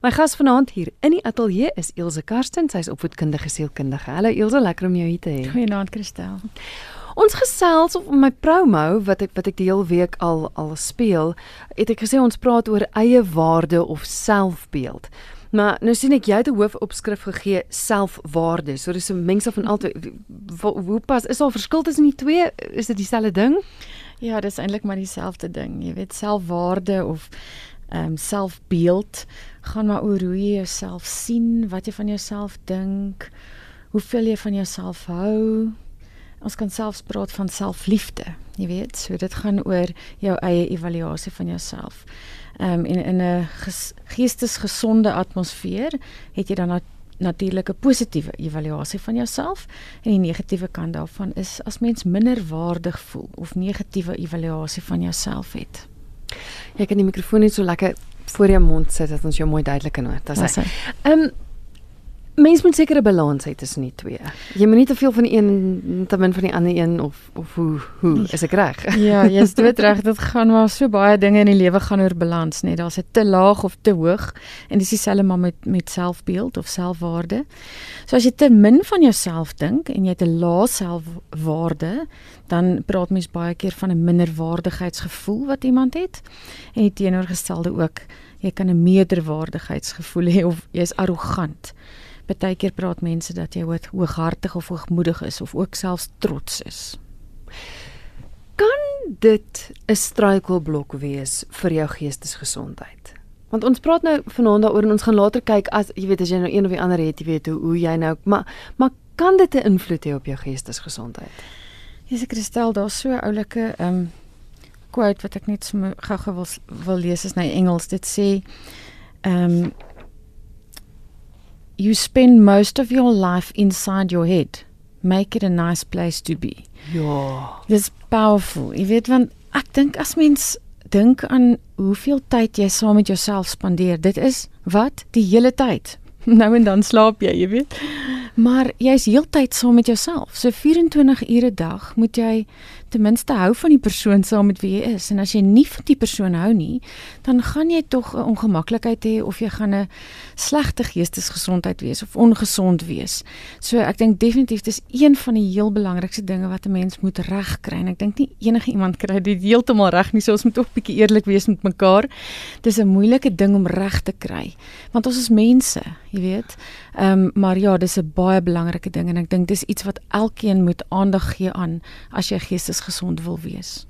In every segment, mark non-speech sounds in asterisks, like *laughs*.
My gas vanaand hier in die ateljee is Elsje Karsten, sy's opvoedkundige sielkundige. Hallo Elsje, lekker om jou hier te hê. Goeienaand Christel. Ons gesels op my promo wat ek wat ek die hele week al al speel, het ek gesê ons praat oor eie waarde of selfbeeld. Maar nou sien ek jy het 'n hoofopskrif gegee selfwaarde. So dis 'n mengsel van albei. Hoe pas is daar verskil tussen die twee? Is dit dieselfde ding? Ja, dis eintlik maar dieselfde ding. Jy weet selfwaarde of ehm um, selfbeeld gaan maar oor hoe jy jouself sien, wat jy van jouself dink, hoeveel jy van jouself hou. Ons kan selfs praat van selfliefde, jy weet, so dit gaan oor jou eie evaluasie van jouself. Ehm um, en in 'n geestesgesonde atmosfeer het jy dan nat natuurlike positiewe evaluasie van jouself en die negatiewe kant daarvan is as mens minder waardig voel of negatiewe evaluasie van jouself het. Jy kan die mikrofoon net so lekker voor jou mond sit dat ons jou mooi duidelik kan hoor. Dis hy. Ehm mens moet seker 'n balans hê tussen die twee. Jy moet nie te veel van die een te min van die ander een of of hoe hoe is ek reg? *laughs* Ja, jy's dood reg. Dit gaan maar so baie dinge in die lewe gaan oor balans, net daar's 'n te laag of te hoog en dis dieselfde maar met met selfbeeld of selfwaarde. So as jy te min van jouself dink en jy het 'n lae selfwaarde, dan praat mens baie keer van 'n minderwaardigheidsgevoel wat iemand het en die teenoorgestelde ook. Jy kan 'n meerderwaardigheidsgevoel hê of jy's arrogant. Partykeer praat mense dat jy hooghartig of hoogmoedig is of ook selfs trots is. Kan dit 'n struikelblok wees vir jou geestesgesondheid? Want ons praat nou vanaand daaroor en ons gaan later kyk as jy weet as jy nou een of die ander het, jy weet hoe hoe jy nou maar maar kan dit 'n invloed hê op jou geestesgesondheid? Dis ek stel daar so 'n oulike ehm um, quote wat ek net so gou-gou wil wil lees is in Engels. Dit sê ehm um, you spend most of your life inside your head. Make it a nice place to be. Ja. Dis powerful. Jy weet want ek dink as mens dink aan hoeveel tyd jy saam met jouself spandeer, dit is wat die hele tyd. *laughs* Nou en dan slaap jy, jy weet. Maar jy's heeltyd saam met jouself. So 24 ure 'n dag moet jy ten minste hou van die persoon saam met wie jy is. En as jy nie van die persoon hou nie, dan gaan jy tog 'n ongemaklikheid hê of jy gaan 'n slegte geestesgesondheid wees of ongesond wees. So ek dink definitief dis een van die heel belangrikste dinge wat 'n mens moet regkry. En ek dink nie enige iemand kry dit heeltemal reg nie. So ons moet 'n bietjie eerlik wees met mekaar. Dis 'n moeilike ding om reg te kry, want ons is mense, jy weet. Ehm um, maar ja, dis 'n baie belangrike ding en ek dink dis iets wat elkeen moet aandag gee aan as jy geestesgesond wil wees.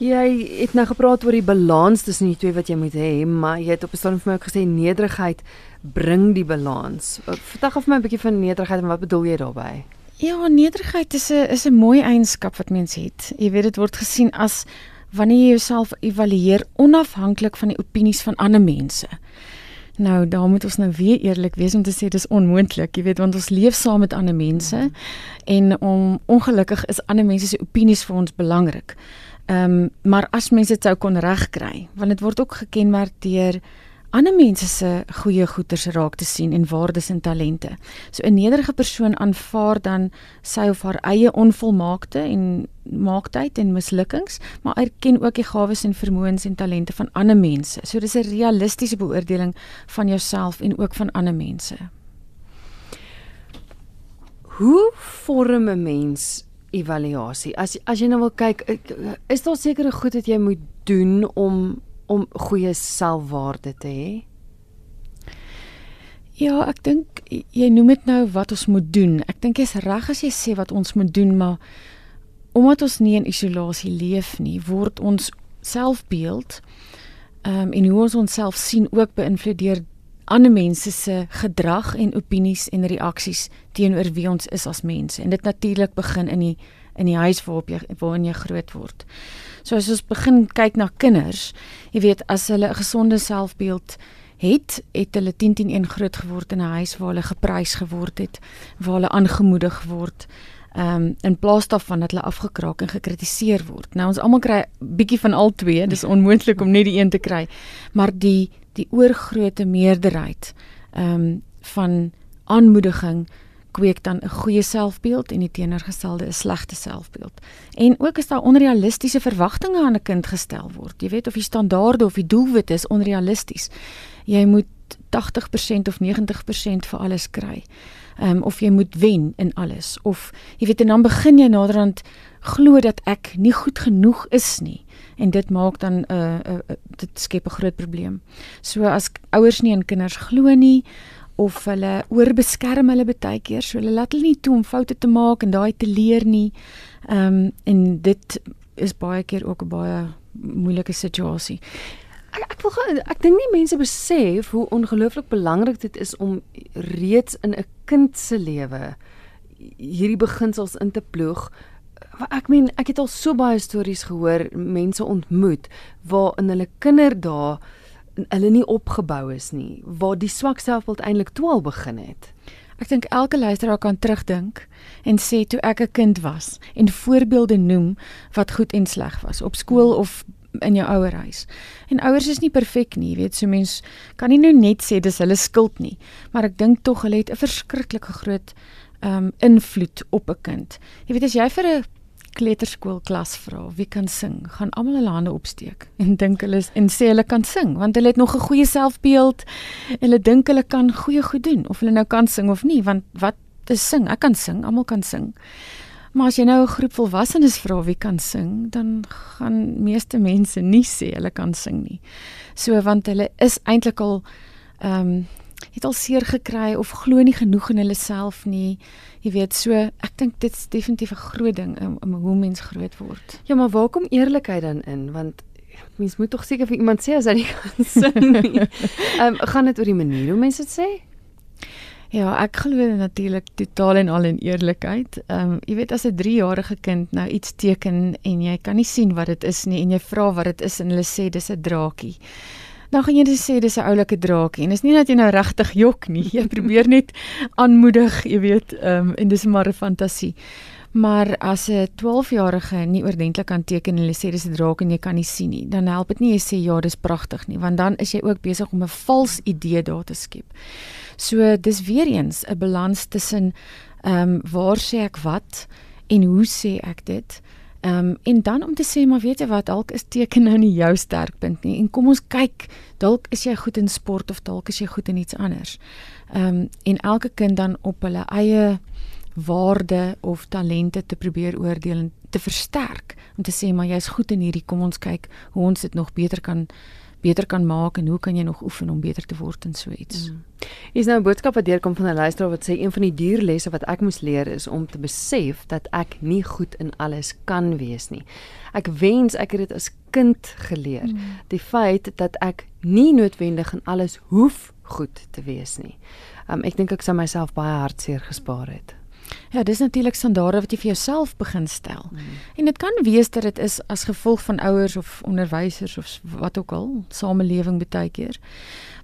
Jy het nou gepraat oor die balans tussen die twee wat jy moet hê, maar jy het op 'n stadium vir my ook gesê nederigheid bring die balans. Vertel gou vir my 'n bietjie van nederigheid en wat bedoel jy daarmee? Ja, nederigheid is 'n is 'n mooi eienskap wat mens het. Jy weet dit word gesien as wanneer jy jouself evalueer onafhanklik van die opinies van ander mense. Nou, daar moet ons nou weer eerlik wees om te sê dis onmoontlik, jy weet, want ons leef saam met ander mense mm. en om ongelukkig is ander mense se opinies vir ons belangrik. Ehm, um, maar as mense dit sou kon regkry, want dit word ook gekenmerk deur ander mense se goeie goeders raak te sien en waardes en talente. So 'n nederige persoon aanvaar dan sy of haar eie onvolmaakte en maaktheid en mislukkings, maar erken ook die gawes en vermoëns en talente van ander mense. So dis 'n realistiese beoordeling van jouself en ook van ander mense. Hoe vorm 'n mens evaluasie? As as jy nou wil kyk, is daar sekere goed wat jy moet doen om om goeie selfwaarde te hê? Ja, ek dink jy noem dit nou wat ons moet doen. Ek dink jy's reg as jy sê wat ons moet doen, maar omdat ons nie in isolasie leef nie, word ons selfbeeld ehm um, en hoe ons onsself sien ook beïnvloed deur ander mense se gedrag en opinies en reaksies teenoor wie ons is as mense. En dit natuurlik begin in die in die huis waarop jy waarin jy groot word. So as ons begin kyk na kinders, jy weet as hulle 'n gesonde selfbeeld het, het hulle 10 teen 1 groot geword in 'n huis waar hulle geprys geword het, waar hulle aangemoedig word. Ehm um, in plaas daarvan dat hulle afgekraak en gekritiseer word. Nou ons almal kry bietjie van al twee, dis onmoontlik om net die een te kry. Maar die die oorgrootste meerderheid ehm um, van aanmoediging kweek dan 'n goeie selfbeeld en die teenoorgestelde 'n slegte selfbeeld. En ook as daar onrealistiese verwagtinge aan 'n kind gestel word, jy weet of die standaarde of die doelwit is onrealisties. Jy moet 80% of 90% vir alles kry. Ehm um, of jy moet wen in alles of jy weet en dan begin jy naderhand glo dat ek nie goed genoeg is nie en dit maak dan 'n uh, uh, uh, dit skep 'n groot probleem. So as ouers nie in kinders glo nie of hulle oorbeskerm hulle baie keer, so hulle laat hulle nie toe om foute te maak en daai te leer nie. Ehm um, en dit is baie keer ook 'n baie moeilike situasie. Ek ek wil ek dink nie mense besef hoe ongelooflik belangrik dit is om reeds in 'n kind se lewe hierdie beginsels in te ploeg ek meen ek het al so baie stories gehoor mense ontmoet waar in hulle kinderdae hulle nie opgebou is nie waar die swak selfbeeld eintlik twal begin het ek dink elke luisteraar kan terugdink en sê toe ek 'n kind was en voorbeelde noem wat goed en sleg was op skool of in jou ouerhuis. En ouers is nie perfek nie, jy weet, so mens kan nie nou net sê dis hulle skuld nie, maar ek dink tog hulle het 'n verskriklike groot ehm um, invloed op 'n kind. Jy weet as jy vir 'n kleuterskoolklas vra wie kan sing, gaan almal hulle hande opsteek en dink hulle en sê hulle kan sing want hulle het nog 'n goeie selfbeeld. Hulle dink hulle kan goeie goed doen of hulle nou kan sing of nie want wat is sing? Ek kan sing, almal kan sing. Maar as jy nou 'n groep volwassenes vra wie kan sing, dan gaan meeste mense nie sê hulle kan sing nie. So want hulle is eintlik al ehm um, het al seer gekry of glo nie genoeg in hulle self nie. Jy weet, so ek dink dit is definitief 'n groot ding om, om hoe mens groot word. Ja, maar waar kom eerlikheid dan in? Want mens moet tog seker vir iemand sê as hy nie *laughs* kan sing nie. *laughs* Ehm um, gaan dit oor die manier hoe mense dit sê? Ja, ek glo natuurlik totaal en al in eerlikheid. Ehm um, jy weet as 'n 3-jarige kind nou iets teken en jy kan nie sien wat dit is nie en jy vra wat dit is en hulle sê dis 'n draakie dan gaan jy net sê dis 'n oulike draakie en dis nie dat jy nou regtig jok nie. Jy *laughs* probeer net aanmoedig, jy weet, ehm um, en dis maar 'n fantasie. Maar as 'n 12-jarige nie oordentlik kan teken en hulle sê dis 'n draak en jy kan nie sien nie, dan help dit nie jy sê ja, dis pragtig nie, want dan is jy ook besig om 'n vals idee daar te skep. So dis weer eens 'n balans tussen ehm um, waar sê ek wat en hoe sê ek dit? Ehm um, en dan om te sê maar weet jy wat? Dalk is teken nou nie jou sterkpunt nie. En kom ons kyk dalk is jy goed in sport of dalk is jy goed in iets anders. Ehm um, en elke kind dan op hulle eie waarde of talente te probeer oordeel en te versterk om te sê maar jy's goed in hierdie. Kom ons kyk hoe ons dit nog beter kan beter kan maak en hoe kan jy nog oefen om beter te word in so iets. Mm. Is nou 'n boodskap wat deurkom van 'n luisteraar wat sê een van die dierlesse wat ek moes leer is om te besef dat ek nie goed in alles kan wees nie. Ek wens ek het dit as kind geleer. Mm. Die feit dat ek nie noodwendig in alles hoef goed te wees nie. Um, ek dink ek sou myself baie hartseer gespaar het. Ja, dis natuurlik standaarde wat jy vir jouself begin stel. Mm. En dit kan wees dat dit is as gevolg van ouers of onderwysers of wat ook al, samelewing baie keer.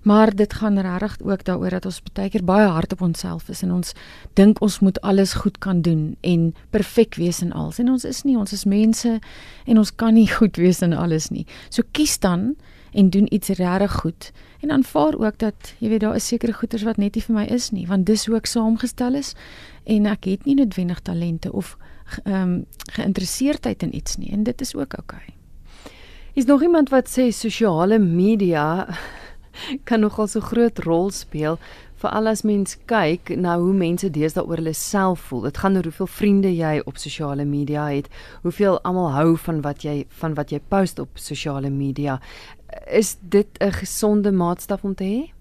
Maar dit gaan regtig ook daaroor dat ons baie keer baie hard op onsself is en ons dink ons moet alles goed kan doen en perfek wees in alles. En ons is nie, ons is mense en ons kan nie *laughs* goed wees in alles nie. So kies dan en doen iets regtig goed en aanvaar ook dat jy weet daar is sekere goeders wat net nie vir my is nie want dis hoe ek saamgestel is en ek het nie noodwendig talente of ehm um, geïnteresseerdheid in iets nie en dit is ook oukei. Okay. Is nog iemand wat sê sosiale media *laughs* kan nogal so groot rol speel vir al as mens kyk na hoe mense deesdae oor hulle self voel. Dit gaan oor hoeveel vriende jy op sosiale media het, hoeveel almal hou van wat jy van wat jy post op sosiale media. Is dit 'n gesonde maatstaf om te hê?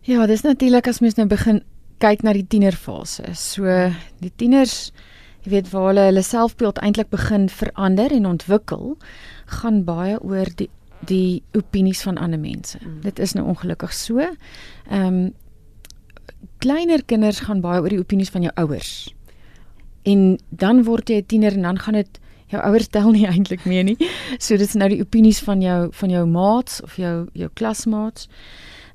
Ja, dis natuurlik as mens nou begin kyk na die tienerfase. So die tieners, jy weet waar hulle hulle selfbeeld eintlik begin verander en ontwikkel, gaan baie oor die die opinies van ander mense. Mm. Dit is nou ongelukkig so. Ehm um, kleiner kinders gaan baie oor die opinies van jou ouers. En dan word jy 'n tiener en dan gaan dit jou ouers tel nie eintlik meer nie. So dit is nou die opinies van jou van jou maats of jou jou klasmaats.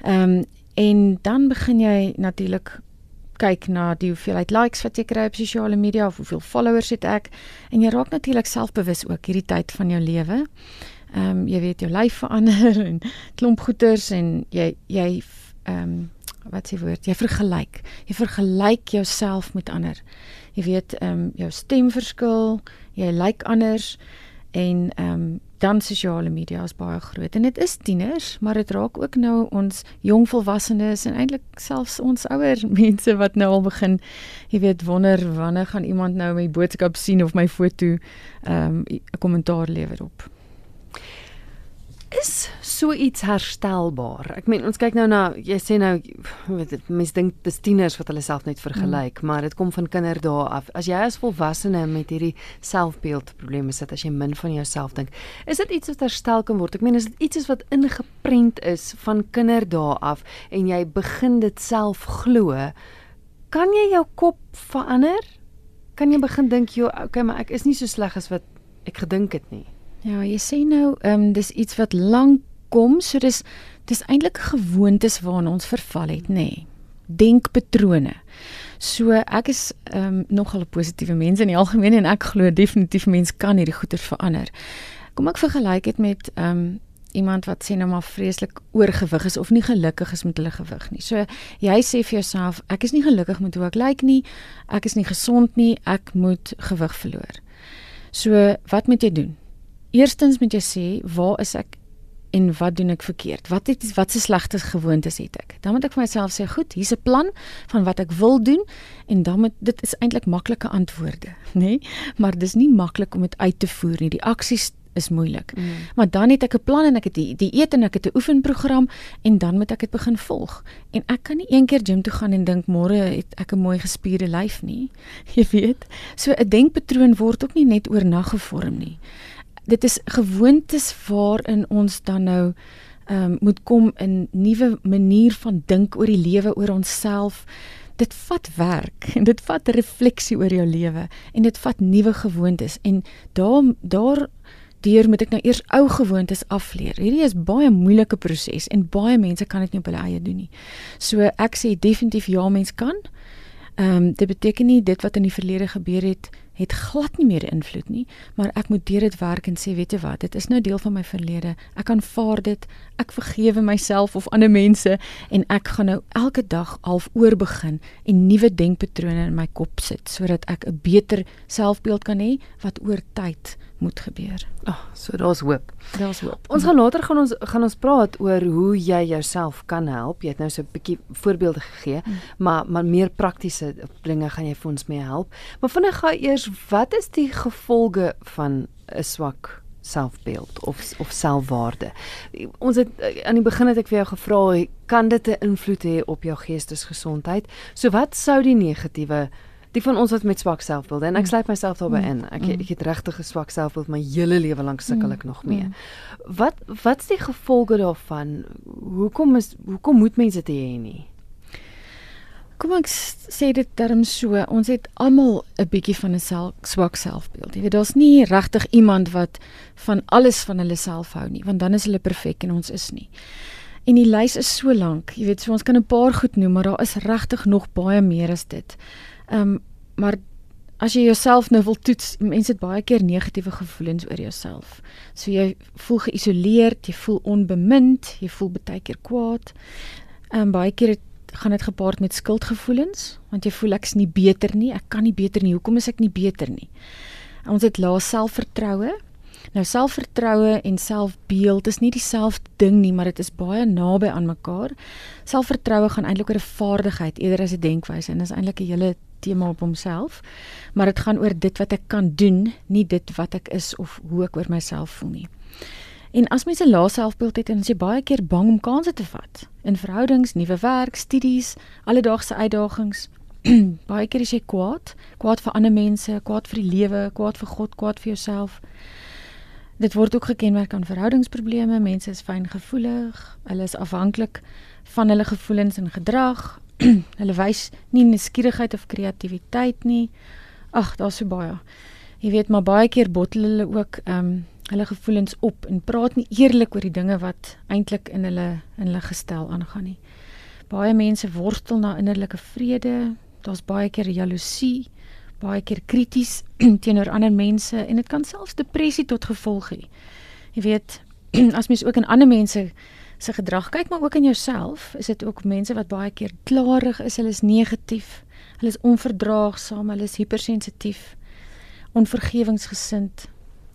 Ehm um, en dan begin jy natuurlik kyk na die hoeveelheid likes wat jy kry op sosiale media of hoeveel followers het ek en jy raak natuurlik selfbewus ook hierdie tyd van jou lewe. Ehm um, jy weet jou lyf verander *laughs* en klomp goeters en jy jy ehm um, wat sê woord jy vergelyk. Jy vergelyk jouself met ander. Jy weet ehm um, jou stem verskil, jy lyk anders En ehm um, dan sosiale media is baie groot. En dit is tieners, maar dit raak ook nou ons jong volwassenes en eintlik selfs ons ouer *laughs* mense wat nou al begin, jy weet, wonder wanneer gaan iemand nou my boodskap sien of my foto ehm um, 'n kommentaar lewer op. Is so iets herstelbaar. Ek meen ons kyk nou na jy sê nou weet mense dink dis tieners wat hulle self net vergelyk, mm. maar dit kom van kinderdae af. As jy as volwassene met hierdie selfbeeldprobleme sit, as jy min van jouself dink, is dit iets wat herstel kan word. Ek meen is dit iets wat ingeprent is van kinderdae af en jy begin dit self glo, kan jy jou kop verander? Kan jy begin dink jy okay, maar ek is nie so sleg as wat ek gedink het nie. Ja, jy sê nou, ehm um, dis iets wat lank kom, so dis dis eintlik gewoontes waarna ons verval het, nê. Nee. Denkpatrone. So ek is ehm um, nogal 'n positiewe mens in die algemeen en ek glo definitief mens kan hierdie goeie verander. Kom ek vergelyk dit met ehm um, iemand wat sê nou maar vreeslik oorgewig is of nie gelukkig is met hulle gewig nie. So jy sê vir jouself, ek is nie gelukkig met hoe ek lyk nie. Ek is nie gesond nie. Ek moet gewig verloor. So wat moet jy doen? Eerstens moet jy sê, waar is ek en wat doen ek verkeerd? Wat het wat se slegte gewoontes het ek? Dan moet ek vir myself sê, goed, hier's 'n plan van wat ek wil doen en dan moet dit is eintlik maklike antwoorde, *laughs* nê? Nee? Maar dis nie maklik om dit uit te voer nie. Die aksies is moeilik. Mm. Maar dan het ek 'n plan en ek het die die eet en ek het 'n oefenprogram en dan moet ek dit begin volg. En ek kan nie een keer gym toe gaan en dink môre het ek 'n mooi gespierde lyf nie. *laughs* Jy weet. So 'n denkpatroon word ook nie net oornag gevorm nie dit is gewoontes waarin ons dan nou ehm um, moet kom in nuwe manier van dink oor die lewe oor onsself. Dit vat werk en dit vat refleksie oor jou lewe en dit vat nuwe gewoontes en daar daar deur moet ek nou eers ou gewoontes afleer. Hierdie is baie moeilike proses en baie mense kan dit nie op hulle eie doen nie. So ek sê definitief ja, mens kan. Ehm um, dit beteken nie dit wat in die verlede gebeur het het glad nie meer invloed nie, maar ek moet deur dit werk en sê, weet jy wat, dit is nou deel van my verlede. Ek aanvaar dit. Ek vergewe myself of ander mense en ek gaan nou elke dag half oor begin en nuwe denkpatrone in my kop sit sodat ek 'n beter selfbeeld kan hê wat oor tyd moet gebeur. Ag, oh, so daar's hoop. Daar's hoop. Ons gaan later gaan ons gaan ons praat oor hoe jy jouself kan help. Jy het nou so 'n bietjie voorbeelde gegee, mm. maar maar meer praktiese dinge gaan jy vir ons mee help. Maar vinnig gaan eers, wat is die gevolge van 'n swak selfbeeld of of selfwaarde. Ons het aan die begin het ek vir jou gevra, kan dit 'n invloed hê op jou geestesgesondheid? So wat sou die negatiewe die van ons wat met swak selfbeeld en ek mm. sluit myself daarbey mm. in. Ek mm. ek het regtig 'n swak selfbeeld my hele lewe lank sukkel ek nog mee. Wat wat's die gevolge daarvan? Hoekom is hoekom moet mense dit hê nie? Kom ek sê dit term so, ons het almal 'n bietjie van 'n sel, swak selfbeeld. Jy weet daar's nie regtig iemand wat van alles van hulle self hou nie, want dan is hulle perfek en ons is nie. En die lys is so lank. Jy weet, so ons kan 'n paar goed noem, maar daar is regtig nog baie meer as dit. Ehm um, maar as jy jouself nou wil toets, mense het baie keer negatiewe gevoelens oor jouself. So jy voel geïsoleerd, jy voel onbemind, jy voel baie keer kwaad. Ehm um, baie keer het, gaan dit gepaard met skuldgevoelens, want jy voel ek's nie beter nie, ek kan nie beter nie. Hoekom is ek nie beter nie? Ons het lae selfvertroue. Nou selfvertroue en selfbeeld is nie dieselfde ding nie, maar dit is baie naby aan mekaar. Selfvertroue gaan eintlik oor 'n vaardigheid eerder as 'n denkwyse en is eintlik 'n hele tema op homself. Maar dit gaan oor dit wat ek kan doen, nie dit wat ek is of hoe ek oor myself voel nie. En as mens 'n lae selfbeeld het en as jy baie keer bang om kansse te vat in verhoudings, nuwe werk, studies, alledaagse uitdagings, *clears throat* baie keer is jy kwaad, kwaad vir ander mense, kwaad vir die lewe, kwaad vir God, kwaad vir jouself. Dit word ook gekenmerk aan verhoudingsprobleme. Mense is fyngevoelig. Hulle is afhanklik van hulle gevoelens en gedrag. *clears throat* hulle wys nie nuuskierigheid of kreatiwiteit nie. Ag, daar's so baie. Jy weet maar baie keer bottel hulle ook ehm um, hulle gevoelens op en praat nie eerlik oor die dinge wat eintlik in hulle in hulle gestel aangaan nie. Baie mense worstel na innerlike vrede. Daar's baie keer jaloesie baie keer krities *clears throat* teenoor ander mense en dit kan selfs depressie tot gevolg hê. Jy weet, *clears throat* as mens ook in ander mense se gedrag. Kyk, maar ook in jouself, is dit ook mense wat baie keer klaarig is, hulle is negatief, hulle is onverdraagsaam, hulle is hypersensitief, onvergewingsgesind.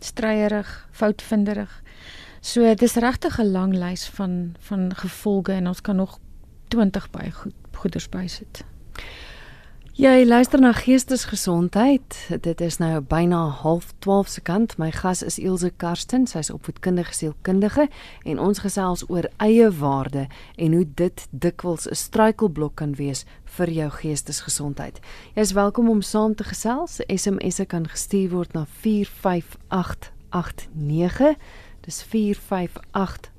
stryerig, foutvinderig. So dis regtig 'n lang lys van van gevolge en ons kan nog 20 by goed goeders bysit. Jy luister na Geestesgesondheid. Dit is nou byna 12:30 se kant. My gas is Ilse Karsten, sy's opvoedkundige sielkundige en ons gesels oor eie waarde en hoe dit dikwels 'n struikelblok kan wees vir jou geestesgesondheid. Jy is welkom om saam te gesels. SMS'e kan gestuur word na 45889. Dis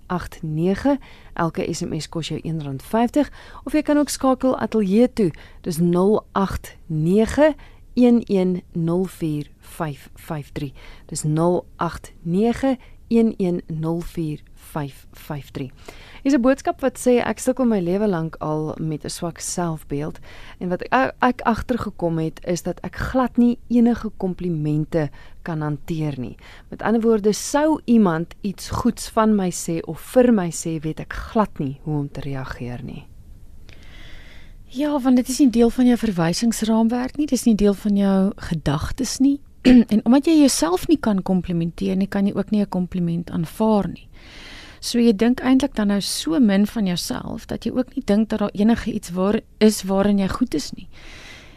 45889. Elke SMS kos jou R1.50 of jy kan ook skakel ateljee toe. Dis 089 1104553. Dis 089 1104553. Is 'n boodskap wat sê ek sukkel my lewe lank al met 'n swak selfbeeld en wat ek, ek agtergekom het is dat ek glad nie enige komplimente kan hanteer nie. Met ander woorde, sou iemand iets goeds van my sê of vir my sê, weet ek glad nie hoe om te reageer nie. Ja, want dit is nie deel van jou verwysingsraamwerk nie, dis nie deel van jou gedagtes nie. *clears throat* en omdat jy jouself nie kan komplimenteer nie, kan jy ook nie 'n kompliment aanvaar nie. So jy dink eintlik dan nou so min van jouself dat jy ook nie dink dat daar enige iets waar is waarin jy goed is nie.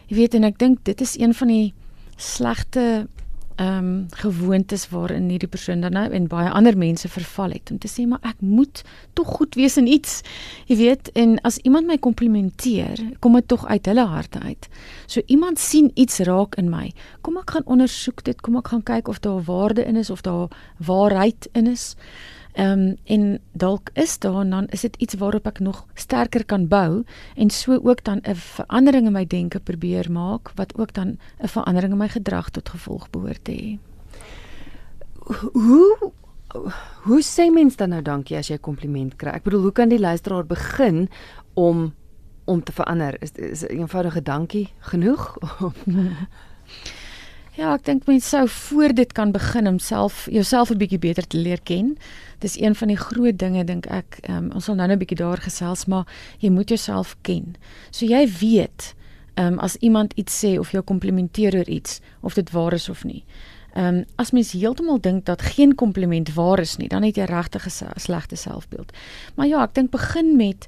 Jy weet en ek dink dit is een van die slegte ehm um, gewoontes waarin hierdie persoon dan nou en baie ander mense verval het om te sê maar ek moet tog goed wees in iets. Jy weet en as iemand my komplimenteer, kom dit tog uit hulle harte uit. So iemand sien iets raak in my. Kom ek gaan ondersoek dit, kom ek gaan kyk of daar waarde in is of daar waarheid in is. Ehm um, en dalk is daar en dan is dit iets waarop ek nog sterker kan bou en so ook dan 'n verandering in my denke probeer maak wat ook dan 'n verandering in my gedrag tot gevolg behoort te hê. Hoe hoe sê mens dan nou dankie as jy 'n kompliment kry? Ek bedoel, hoe kan die luisteraar begin om om te verander? Is is 'n eenvoudige dankie genoeg? *laughs* Ja, ek dink mens sou voor dit kan begin om self jouself 'n bietjie beter te leer ken. Dis een van die groot dinge dink ek. Um, ons sal nou 'n bietjie daar gesels, maar jy moet jouself ken. So jy weet, ehm um, as iemand iets sê of jou komplimenteer oor iets, of dit waar is of nie. Ehm um, as mens heeltemal dink dat geen kompliment waar is nie, dan het jy regtig 'n slegte selfbeeld. Maar ja, ek dink begin met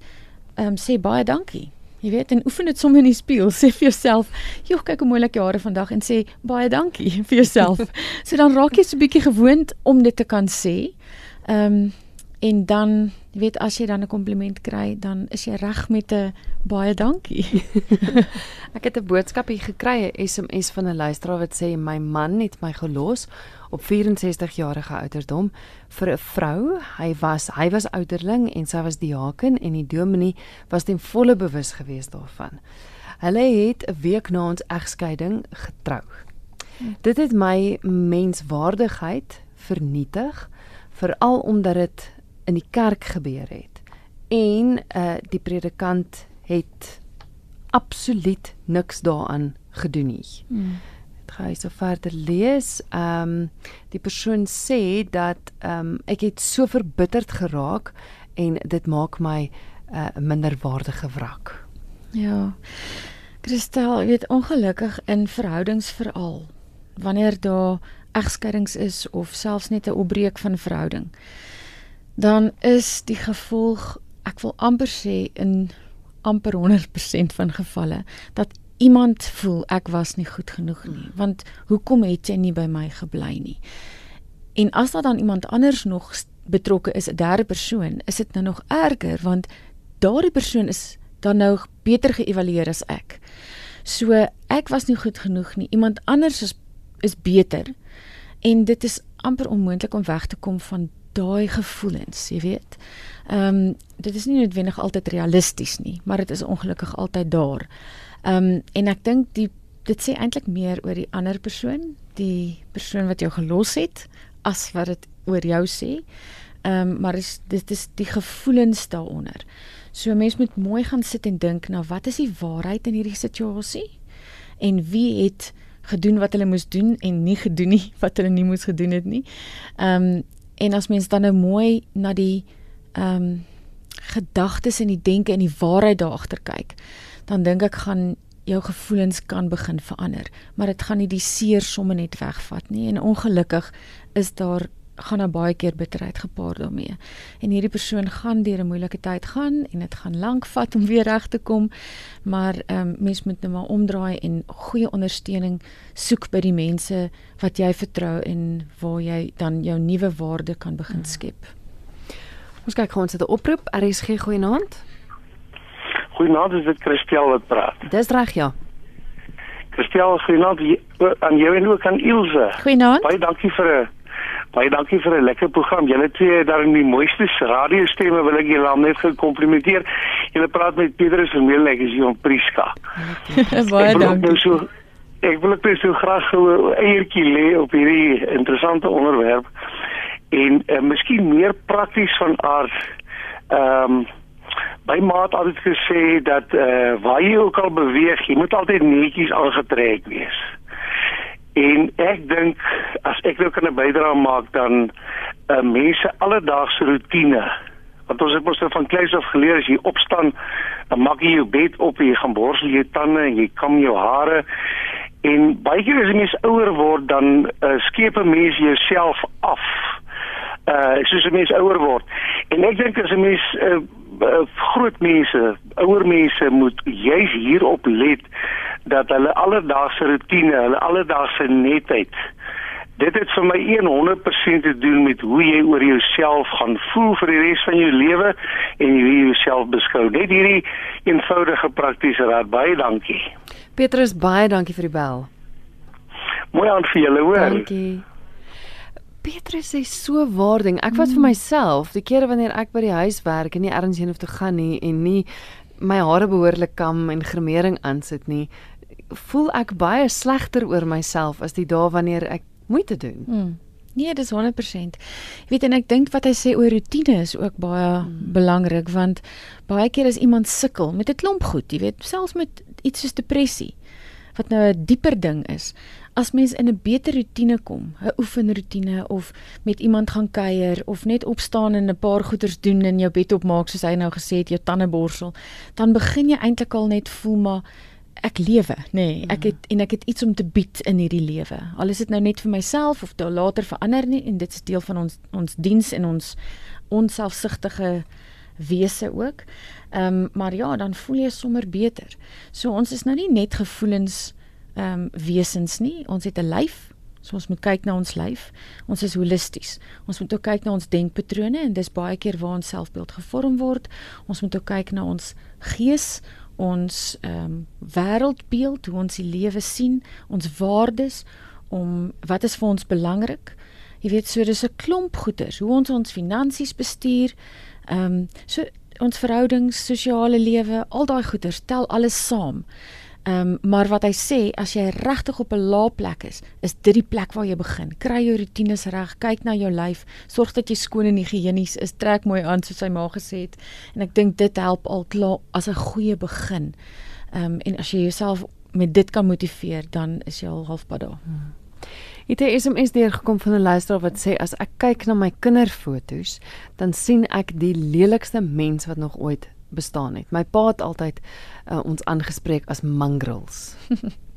ehm um, sê baie dankie. Jy weet, en oefen dit sommer in die spieël, *laughs* sê vir jouself, "Joh, kyk hoe mooi ek jare vandag" en sê baie dankie *laughs* vir jouself. *laughs* so dan raak jy so 'n bietjie gewoond om dit te kan sê. Ehm um, en dan, jy weet, as jy dan 'n kompliment kry, dan is jy reg met 'n baie dankie. ek het 'n boodskap hier gekry, 'n SMS van 'n luisteraar wat sê my man het my gelos op 64 jarige ouderdom vir 'n vrou. Hy was hy was ouderling en sy was diaken en die dominee was ten volle bewus gewees daarvan. Hulle het 'n week na ons egskeiding getrou. Hm. Dit het my menswaardigheid vernietig, veral omdat dit in die kerk gebeur het. En uh die predikant het absoluut niks daaraan gedoen nie. Hmm gaan so verder lees. Ehm um, die persoon sê dat ehm um, ek het so verbitterd geraak en dit maak my 'n uh, minderwaardige wrak. Ja. Christel, weet ongelukkig in verhoudings veral wanneer daar egskeidings is of selfs net 'n opbreek van verhouding dan is die gevolg ek wil amper sê in amper 100% van gevalle dat iemand voel ek was nie goed genoeg nie mm. want hoekom het jy nie by my gebly nie? En as daar dan iemand anders nog betrokke is 'n derde persoon is dit nou nog erger want daardie persoon is dan nou beter geëvalueer as ek. So ek was nie goed genoeg nie iemand anders is is beter. En dit is amper onmoontlik om weg te kom van daai gevoelens jy weet. Ehm um, dit is nie noodwendig altyd realisties nie maar dit is ongelukkig altyd daar Ehm um, en ek dink die dit sê eintlik meer oor die ander persoon, die persoon wat jou gelos het as wat dit oor jou sê. Ehm um, maar is dit is die gevoelens daaronder. So mens moet mooi gaan sit en dink na wat is die waarheid in hierdie situasie en wie het gedoen wat hulle moes doen en nie gedoen nie *laughs* wat hulle nie moes gedoen het nie. Ehm um, en as mens dan nou mooi na die ehm um, gedagtes en die denke en die waarheid daar agter kyk dan dink ek gaan jou gevoelens kan begin verander, maar dit gaan nie die seer somme net wegvat nie. En ongelukkig is daar gaan daar baie keer bitterheid gepaard daarmee. En hierdie persoon gaan deur 'n moeilike tyd gaan en dit gaan lank vat om weer reg te kom. Maar ehm um, mens moet net nou maar omdraai en goeie ondersteuning soek by die mense wat jy vertrou en waar jy dan jou nuwe waarde kan begin hmm. skep. Ons kyk gou ons het 'n oproep. RSG goeienaand. Goeienaand, is dit Christel wat praat? Dis reg ja. Christel, goeienaand aan jou en ook aan Ilse. Goeienaand. Baie dankie vir 'n Baie dankie vir 'n lekker program. Julle twee daar in die mooiste radiostemme wil ek julle net gekomplimenteer. Julle praat met Petrus en Meel ek is hier om Priska. Baie dankie. Nou so, ek wil net so graag 'n eiertjie lê op hierdie interessante onderwerp en uh, miskien meer prakties van aard. Ehm um, my maat het altyd gesê dat eh uh, waar jy ook al beweeg, jy moet altyd netjies aangetrek wees. En ek dink as ek nou kan 'n bydrae maak dan uh, mense alledaagse rotine. Want ons het mos nou van kleins af geleer as jy opstaan, dan maak jy jou bed op, jy gaan borsel jou tande en jy kam jou hare. En baie keer as jy mens ouer word dan uh, skep 'n mens jouself af. Uh soos 'n mens ouer word. En ek dink as 'n mens uh, uh, groot mense, ouer mense moet juis hierop let dat hulle alledaagse rotine, hulle alledaagse netheid dit het vir my 100% te doen met hoe jy oor jouself gaan voel vir die res van jou lewe en hoe jy jouself beskou. Net hierdie eenvoudige praktiese raad. Baie dankie. Petrus, baie dankie vir die bel. Mooi aan vir julle, hoor. Dankie. Petrus sê so waarding. Ek wat vir mm. myself, die kere wanneer ek by die huis werk en nie ergens heen hoef te gaan nie en nie my hare behoorlik kam en gremering aansit nie, voel ek baie slegter oor myself as die dae wanneer ek moeite doen. Hmm. Nee, dis 100%. Jy weet en ek dink wat hy sê oor rotine is ook baie hmm. belangrik want baie keer as iemand sukkel met 'n klomp goed, jy weet, selfs met iets soos depressie wat nou 'n dieper ding is. As mens in 'n beter rotine kom, 'n oefenrotine of met iemand gaan kuier of net opstaan en 'n paar goeders doen en jou bed opmaak soos hy nou gesê het, jou tande borsel, dan begin jy eintlik al net voel maar ek lewe, nê. Nee, ek het en ek het iets om te bied in hierdie lewe. Al is dit nou net vir myself of dalk later vir ander nie en dit is deel van ons ons diens en ons onselfsugtige wese ook. Ehm um, maar ja, dan voel jy sommer beter. So ons is nou nie net gevoelens ehm um, wesens nie. Ons het 'n lyf. So ons moet kyk na ons lyf. Ons is holisties. Ons moet ook kyk na ons denkpatrone en dis baie keer waar ons selfbeeld gevorm word. Ons moet ook kyk na ons gees, ons ehm um, wêreldbeeld, hoe ons die lewe sien, ons waardes om wat is vir ons belangrik. Jy weet, so dis 'n klomp goeders, hoe ons ons finansies bestuur, ehm um, so ons verhoudings, sosiale lewe, al daai goeders tel alles saam. Ehm um, maar wat hy sê, as jy regtig op 'n lae plek is, is dit die plek waar jy begin. Kry jou rotines reg, kyk na jou lyf, sorg dat jy skoon en higiënies is, trek mooi aan soos sy ma gesê het. En ek dink dit help al klaar as 'n goeie begin. Ehm um, en as jy jouself met dit kan motiveer, dan is jy al halfpad daar. Hmm. Het 'n SMS deurgekom van 'n luisteraar wat sê as ek kyk na my kinderfoto's, dan sien ek die lelikste mens wat nog ooit bestaan het. My pa het altyd uh, ons aangespreek as mongrels.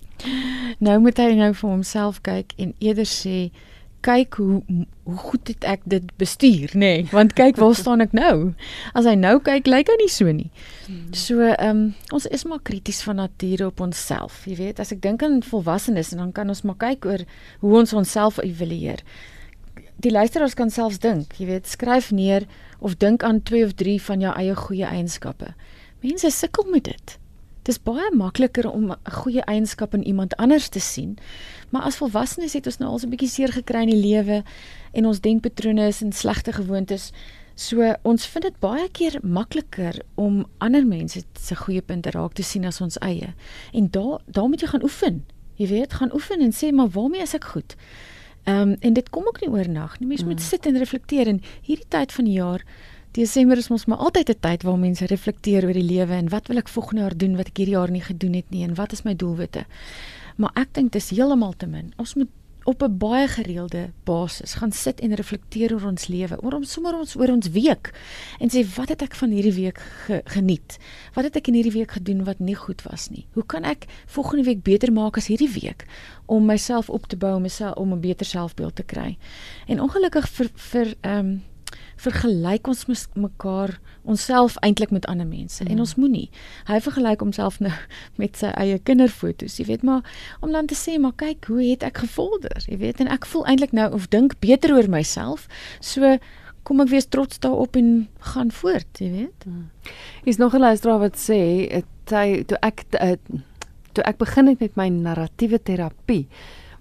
*laughs* nou moet hy nou vir homself kyk en eerder sê kyk hoe hoe goed het ek dit bestuur nê nee, want kyk waar staan ek nou as hy nou kyk lyk hy nie so nie hmm. so ehm um, ons is maar krities van nature op onsself jy weet as ek dink aan volwassenes en dan kan ons maar kyk oor hoe ons onsself evalueer die luisteraars kan selfs dink jy weet skryf neer of dink aan 2 of 3 van jou eie goeie eienskappe. Mense sukkel met dit. Dit is baie makliker om 'n goeie eienskap in iemand anders te sien. Maar as volwassenes het ons nou al so 'n bietjie seer gekry in die lewe en ons denkpatrone is en slegte gewoontes. So ons vind dit baie keer makliker om ander mense se goeie punte raak te sien as ons eie. En daar daar moet jy gaan oefen. Jy weet, gaan oefen en sê maar waarmee is ek goed? Ehm um, en dit kom ook nie oornag nie. Mens mm. moet sit en reflekteer en hierdie tyd van die jaar Desember is mos maar altyd 'n tyd waar mense reflekteer oor die lewe en wat wil ek volgende jaar doen wat ek hierdie jaar nie gedoen het nie en wat is my doelwitte. Maar ek dink dis heeltemal te min. Ons moet op 'n baie gereelde basis gaan sit en reflekteer oor ons lewe, oor ons sommer ons oor ons week en sê wat het ek van hierdie week ge, geniet? Wat het ek in hierdie week gedoen wat nie goed was nie? Hoe kan ek volgende week beter maak as hierdie week om myself op te bou, myself om 'n beter selfbeeld te kry? En ongelukkig vir vir ehm um, vergelyk ons mekaar onsself eintlik met ander mense mm. en ons moenie. Hy vergelyk homself nou *laughs* met sy eie kinderfoto's, jy weet, maar om dan te sê, maar kyk, hoe het ek gevorder? Jy weet, en ek voel eintlik nou of dink beter oor myself. So kom ek weer trots daarop en gaan voort, jy weet. Mm. Is nog 'n luisteraar wat sê, toe ek toe ek begin het met my narratiewe terapie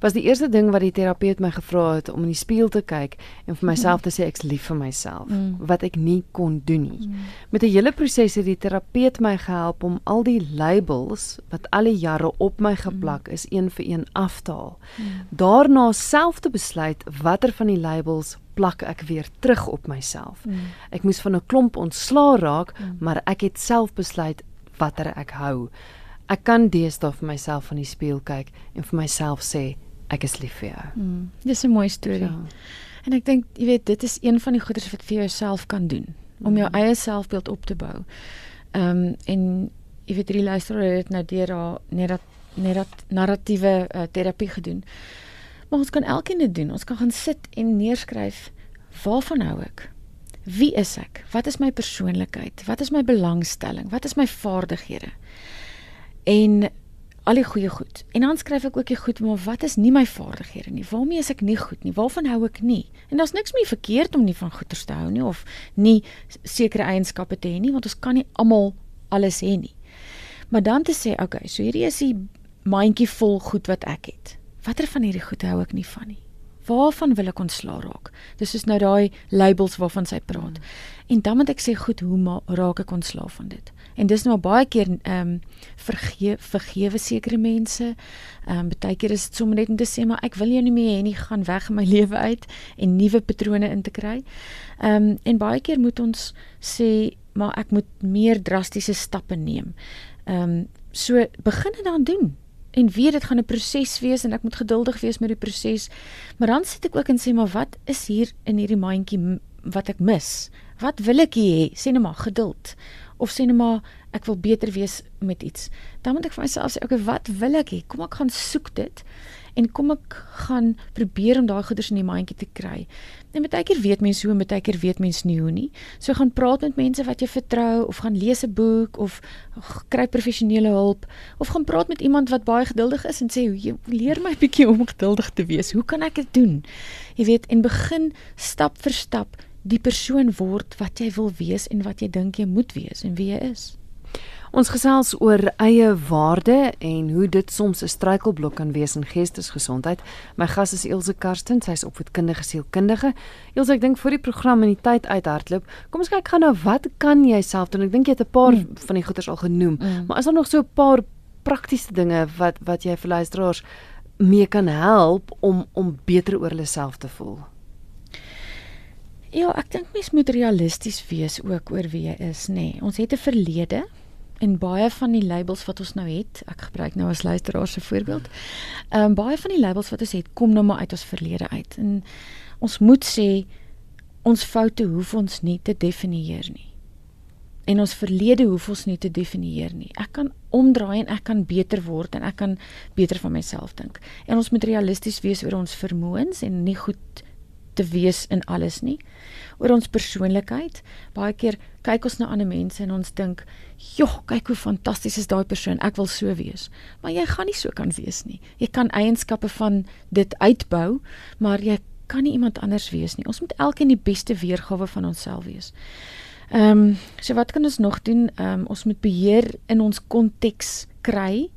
was die eerste ding wat die terapeut my gevra het om in die spieël te kyk en vir myself te sê ek's lief vir myself mm. wat ek nie kon doen nie. Mm. Met 'n hele proses het die terapeut my gehelp om al die labels wat al die jare op my geplak is een vir een af te haal. Mm. Daarna self te besluit watter van die labels plak ek weer terug op myself. Mm. Ek moes van 'n klomp ontslaa raak, mm. maar ek het self besluit watter ek hou. Ek kan deesdae vir myself van die spieël kyk en vir myself sê ek is lief vir jou. Mm, dis 'n mooi storie. Ja. En ek dink, jy weet, dit is een van die goeders wat vir jouself kan doen om jou mm. eie selfbeeld op te bou. Ehm um, en jy weet hierdie luisteraar het nou deur haar net dat net dat narratiewe uh, terapie gedoen. Maar ons kan elkeen dit doen. Ons kan gaan sit en neerskryf waarvan hou ek? Wie is ek? Wat is my persoonlikheid? Wat is my belangstelling? Wat is my vaardighede? En al die goeie goed. En dan skryf ek ook die goed, maar wat is nie my vaardighede nie? Waarmee is ek nie goed nie? Waarvan hou ek nie? En daar's niks meer verkeerd om nie van goeders te hou nie of nie sekere eienskappe te hê nie, want ons kan nie almal alles hê nie. Maar dan te sê, okay, so hierdie is die mandjie vol goed wat ek het. Watter van hierdie goed hou ek nie van nie? Waarvan wil ek ontslaa raak? Dis is nou daai labels waarvan sy praat. Hmm. En dan moet ek sê, goed, hoe raak ek ontslaa van dit? En dis nou baie keer ehm um, vergewe vergewe sekere mense. Ehm um, baie keer is dit sommer net om te sê maar ek wil jou nie meer hê nie, gaan weg in my *laughs* lewe uit en nuwe patrone in te kry. Ehm um, en baie keer moet ons sê maar ek moet meer drastiese stappe neem. Ehm um, so begin dit dan doen en weet dit gaan 'n proses wees en ek moet geduldig wees met die proses. Maar dan sit ek ook en sê maar wat is hier in hierdie mandjie wat ek mis? Wat wil ek hê? Sê net maar geduld of sê net maar ek wil beter wees met iets. Dan moet ek vir myself sê, okay, wat wil ek hê? Kom ek gaan soek dit en kom ek gaan probeer om daai goeders in die mandjie te kry. En baie keer weet mense hoe en baie keer weet mense nie hoe nie. So gaan praat met mense wat jy vertrou of gaan lees 'n boek of kry professionele hulp of gaan praat met iemand wat baie geduldig is en sê, "Leer my bietjie om geduldig te wees. Hoe kan ek dit doen?" Jy weet, en begin stap vir stap die persoon word wat jy wil wees en wat jy dink jy moet wees en wie jy is. Ons gesels oor eie waarde en hoe dit soms 'n struikelblok kan wees in geestesgesondheid. My gas is Ilse Karsten, sy's opvoedkundige sielkundige. Ilse, ek dink vir die program in die tyd uithardloop, kom ons kyk gou nou wat kan jy self doen? Ek dink jy het 'n paar mm. van die goeders al genoem, mm. maar is daar nog so 'n paar praktiese dinge wat wat jy vir luisteraars mee kan help om om beter oor hulle self te voel? Ja, ek dink mens moet realisties wees ook oor wie jy is, nê. Nee. Ons het 'n verlede en baie van die labels wat ons nou het, ek gebruik nou as luisteraar se voorbeeld. Ehm um, baie van die labels wat ons het, kom nou maar uit ons verlede uit. En ons moet sê ons foute hoef ons nie te definieer nie. En ons verlede hoef ons nie te definieer nie. Ek kan omdraai en ek kan beter word en ek kan beter van myself dink. En ons moet realisties wees oor ons vermoëns en nie goed te wees in alles nie. Oor ons persoonlikheid. Baie keer kyk ons na ander mense en ons dink, "Joh, kyk hoe fantasties is daai persoon. Ek wil so wees." Maar jy gaan nie so kan wees nie. Jy kan eienskappe van dit uitbou, maar jy kan nie iemand anders wees nie. Ons moet elkeen die beste weergawe van onsself wees. Ehm, um, so wat kan ons nog doen? Ehm, um, ons moet beheer in ons konteks kry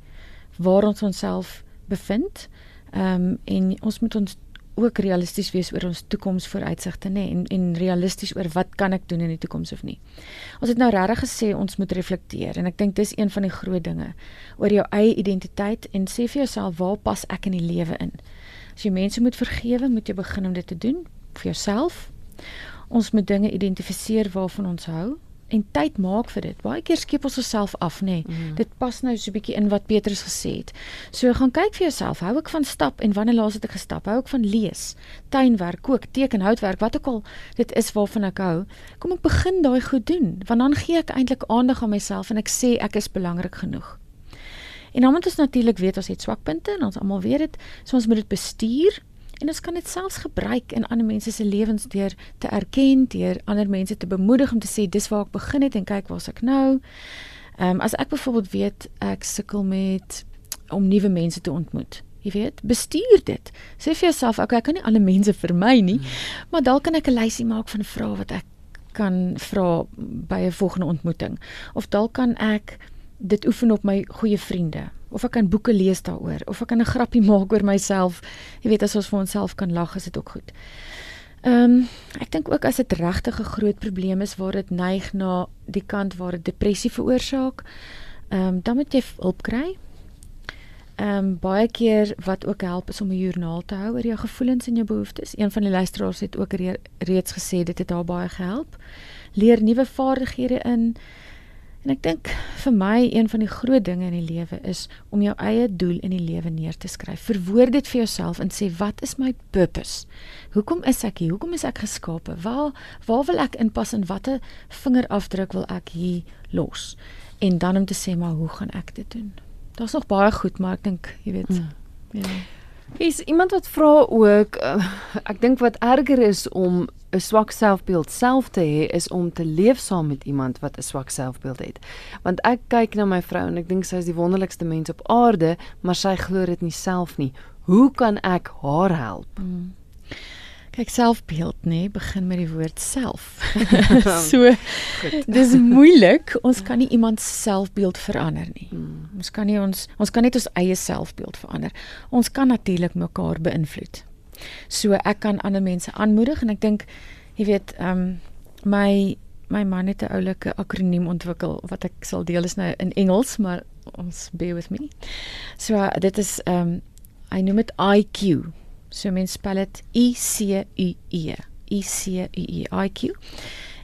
waar ons onsself bevind. Ehm um, en ons moet ons ook realisties wees oor ons toekomsvooruitsigte nê en en realisties oor wat kan ek doen in die toekoms of nie. Ons het nou regtig gesê ons moet reflekteer en ek dink dis een van die groot dinge oor jou eie identiteit en sê vir jouself waar pas ek in die lewe in. As jy mense moet vergewe, moet jy begin om dit te doen vir jouself. Ons moet dinge identifiseer waarvan ons hou en tyd maak vir dit. Baie keer skep ons osself af, nê. Nee. Mm. Dit pas nou so 'n bietjie in wat Petrus gesê het. So gaan kyk vir jouself, hou ek van stap en wanneer laas het ek gestap? Hou ek van lees, tuinwerk, kook, teken, houtwerk, wat ook al dit is waarvan ek hou. Kom ek begin daai goed doen, want dan gee ek eintlik aandag aan myself en ek sê ek is belangrik genoeg. En dan moet ons natuurlik weet ons het swakpunte en ons almal weet dit, so ons moet dit bestuur En ons kan dit selfs gebruik in ander mense se lewens deur te erken, deur ander mense te bemoedig om te sê dis waar ek begin het en kyk waar's ek nou. Ehm um, as ek byvoorbeeld weet ek sukkel met om nuwe mense te ontmoet. Jy weet, bestuur dit. Sê vir jouself, okay, ek kan nie alle mense vermy nie, hmm. maar dalk kan ek 'n lysie maak van vrae wat ek kan vra by 'n volgende ontmoeting. Of dalk kan ek dit oefen op my goeie vriende of ek kan boeke lees daaroor of ek kan 'n grappie *laughs* maak oor myself. Jy weet as ons vir onsself kan lag, is dit ook goed. Ehm um, ek dink ook as dit regtig 'n groot probleem is waar dit neig na die kant waar dit depressie veroorsaak, ehm um, dan moet jy hulp kry. Ehm um, baie keer wat ook help is om 'n joernaal te hou oor jou gevoelens en jou behoeftes. Een van die luisteraars het ook re reeds gesê dit het haar baie gehelp. Leer nuwe vaardighede in. En ek dink vir my een van die groot dinge in die lewe is om jou eie doel in die lewe neer te skryf. Verwoord dit vir jouself en sê wat is my purpose? Hoekom is ek hier? Hoekom is ek geskape? Waar waar wil ek inpas en watter vingerafdruk wil ek hier los? En dan om te sê maar hoe gaan ek dit doen? Daar's nog baie goed, maar ek dink, jy weet, hmm. ja. Is iemand wat vra ook uh, ek dink wat erger is om 'n swak selfbeeld self te hê is om te leef saam met iemand wat 'n swak selfbeeld het. Want ek kyk na my vrou en ek dink sy is die wonderlikste mens op aarde, maar sy glo dit nie self nie. Hoe kan ek haar help? Hmm. Kyk selfbeeld nê, nee, begin met die woord self. *laughs* *laughs* so dis moeilik. Ons kan nie iemand se selfbeeld verander nie. Hmm. Ons kan nie ons ons kan net ons eie selfbeeld verander. Ons kan natuurlik mekaar beïnvloed. So ek kan ander mense aanmoedig en ek dink jy weet, ehm um, my my man het 'n oulike akroniem ontwikkel wat ek sal deel is nou in Engels, maar ons bear with me. So uh, dit is ehm um, hy noem dit IQ. So mens spel dit I C U E. I C U E IQ.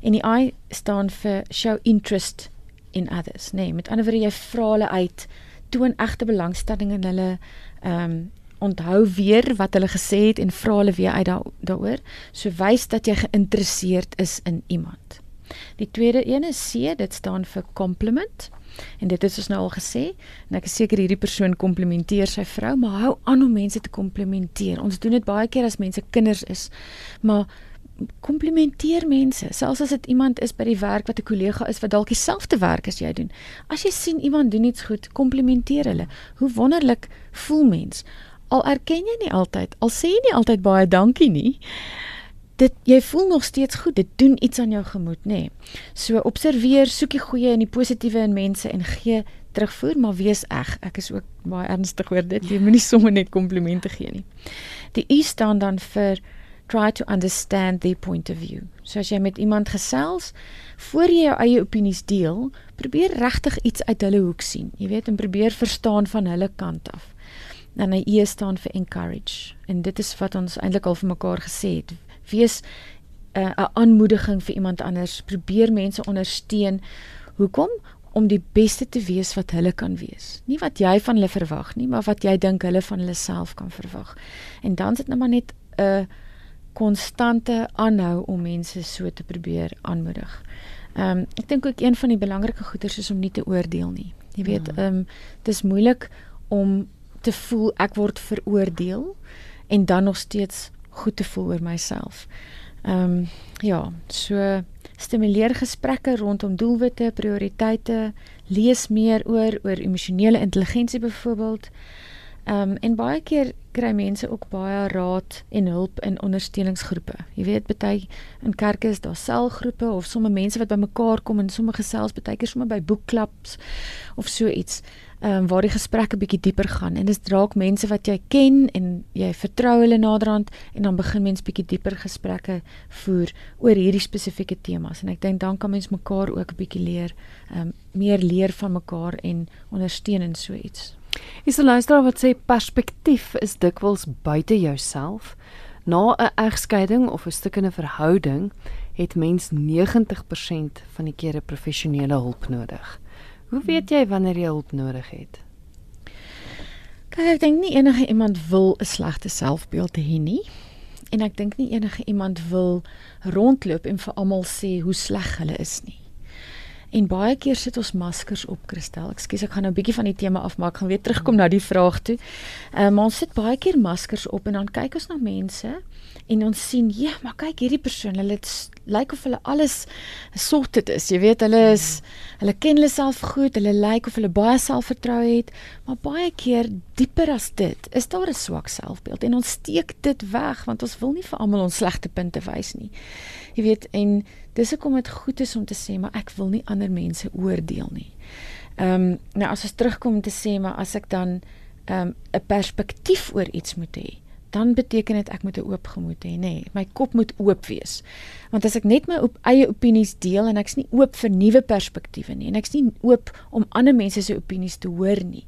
En die I staan vir show interest in others. Nee, met ander woorde jy vra hulle uit, toon egte belangstelling in hulle ehm um, onthou weer wat hulle gesê het en vra hulle weer uit daaroor. So wys dat jy geïnteresseerd is in iemand. Die tweede een is C, dit staan vir compliment. En dit is ons nou al gesê en ek is seker hierdie persoon komplimenteer sy vrou, maar hou aan om mense te komplimenteer. Ons doen dit baie keer as mense kinders is. Maar komplimenteer mense, selfs as dit iemand is by die werk wat 'n kollega is wat dalk dieselfde werk as jy doen. As jy sien iemand doen iets goed, komplimenteer hulle. Hoe wonderlik voel mens. Al erken jy nie altyd, al sê jy nie altyd baie dankie nie dit jy voel nog steeds goed. Dit doen iets aan jou gemoed, nê. Nee. So observeer, soek die goeie en die positiewe in mense en gee terugvoer, maar wees eg. Ek is ook baie ernstig oor dit. Jy moenie sommer net komplimente gee nie. Die U staan dan vir try to understand their point of view. So as jy met iemand gesels, voor jy jou eie opinies deel, probeer regtig iets uit hulle hoek sien. Jy weet, en probeer verstaan van hulle kant af. Dan 'n E staan vir encourage. En dit is wat ons eintlik al vir mekaar gesê het wees eh, 'n uh, aanmoediging vir iemand anders. Probeer mense ondersteun. Hoekom? Om die beste te wees wat hulle kan wees. Nie wat jy van hulle verwag nie, maar wat jy dink hulle van hulle self kan verwag. En dan sit net maar net 'n konstante aanhou om mense so te probeer aanmoedig. Ehm um, ek dink ook een van die belangrike goeders is om nie te oordeel nie. Jy weet, ja. ehm um, dis moeilik om te voel ek word veroordeel en dan nog steeds goed te voel oor myself. Ehm um, ja, so stimuleer gesprekke rondom doelwitte, prioriteite, lees meer oor oor emosionele intelligensie byvoorbeeld. Ehm um, en baie keer kry mense ook baie raad en hulp in ondersteuningsgroepe. Jy weet, baie in kerke is daar selgroepe of sommer mense wat bymekaar kom en sommer gesels, baie keer sommer by boekklubs of so iets um, waar die gesprekke bietjie dieper gaan en dit raak mense wat jy ken en jy vertrou hulle naderhand en dan begin mense bietjie dieper gesprekke voer oor hierdie spesifieke temas en ek dink dan kan mens mekaar ook 'n bietjie leer um, meer leer van mekaar en ondersteun in so iets. Is 'n luisteraar wat sê perspektief is dikwels buite jouself. Na 'n egskeiding of 'n stukkende verhouding het mens 90% van die kere professionele hulp nodig. Hoe weet jy wanneer jy hulp nodig het? Kyk, ek dink nie enige iemand wil 'n slegte selfbeeld hê nie. En ek dink nie enige iemand wil rondloop en vir almal sê hoe sleg hulle is nie. En baie keer sit ons maskers op, Christel. Ekskuus, ek gaan nou 'n bietjie van die tema afmaak. Ek gaan weer terugkom na die vraag toe. Ehm um, ons sit baie keer maskers op en dan kyk ons na mense en ons sien, ja, maar kyk hierdie persoon, hulle lyk of hulle alles sorted is. Jy weet, hulle is hulle ken hulle self goed, hulle lyk of hulle baie selfvertroue het, maar baie keer dieper as dit, is daar 'n swak selfbeeld en ons steek dit weg want ons wil nie vir almal ons slegte punte wys nie. Jy weet, en dis hoekom dit goed is om te sê maar ek wil nie ander mense oordeel nie. Ehm um, nou as ons terugkom om te sê maar as ek dan ehm um, 'n perspektief oor iets moet hê, dan beteken dit ek moet 'n oop gemoed hê, nê. Nee, my kop moet oop wees. Want as ek net my op eie opinies deel en ek's nie oop vir nuwe perspektiewe nie en ek's nie oop om ander mense se opinies te hoor nie,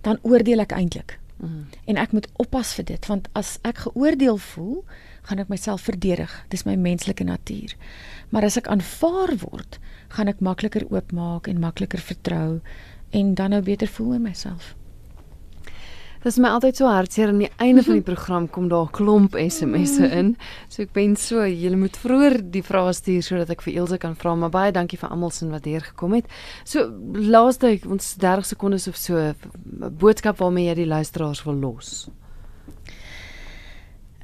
dan oordeel ek eintlik. Mm. En ek moet oppas vir dit want as ek geoordeel voel, gaan ek myself verdedig. Dis my menslike natuur. Maar as ek aanvaar word, gaan ek makliker oopmaak en makliker vertrou en dan nou beter voel in myself. Dit is my altyd so hartseer aan die einde van die *laughs* program kom daar 'n klomp SMS'e in. So ek ben so, julle moet vroeër die vrae stuur sodat ek vir Elsje kan vra, maar baie dankie vir almal sin wat hier gekom het. So laaste ons 30 sekondes of so boodskap waarmee jy die luisteraars wil los.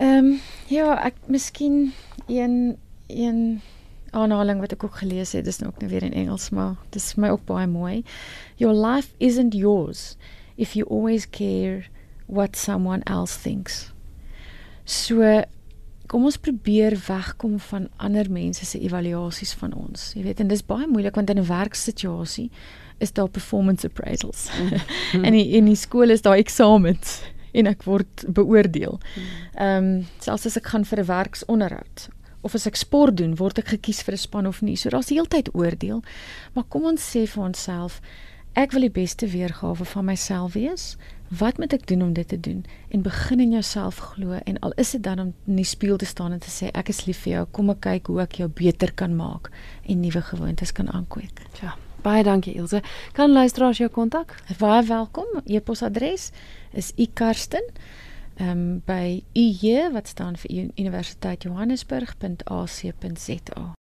Ehm um, ja, ek miskien een een aanhaling wat ek ook gelees het, dis nou ook nou weer in Engels, maar dit is my ook baie mooi. Your life isn't yours if you always care what someone else thinks. So kom ons probeer wegkom van ander mense se evaluasies van ons. Jy weet, en dis baie moeilik want in 'n werksituasie is daar performance appraisals. Mm. *laughs* en in die skool is daar eksamens en ek word beoordeel. Ehm um, selfs as ek gaan vir 'n werksonderhoud of as ek sport doen, word ek gekies vir 'n span of nie. So daar's heeltyd oordeel. Maar kom ons sê vir onsself, ek wil die beste weergawe van myself wees. Wat moet ek doen om dit te doen? En begin in jouself glo en al is dit dan om in die spieël te staan en te sê ek is lief vir jou, kom ek kyk hoe ek jou beter kan maak en nuwe gewoontes kan aankweek. Ja. Baie dankie Ilse. Kan luisteraars jou kontak? Baie welkom. E-posadres is ikarsten ehm um, by UJ wat staan vir Universiteit Johannesburg.ac.za.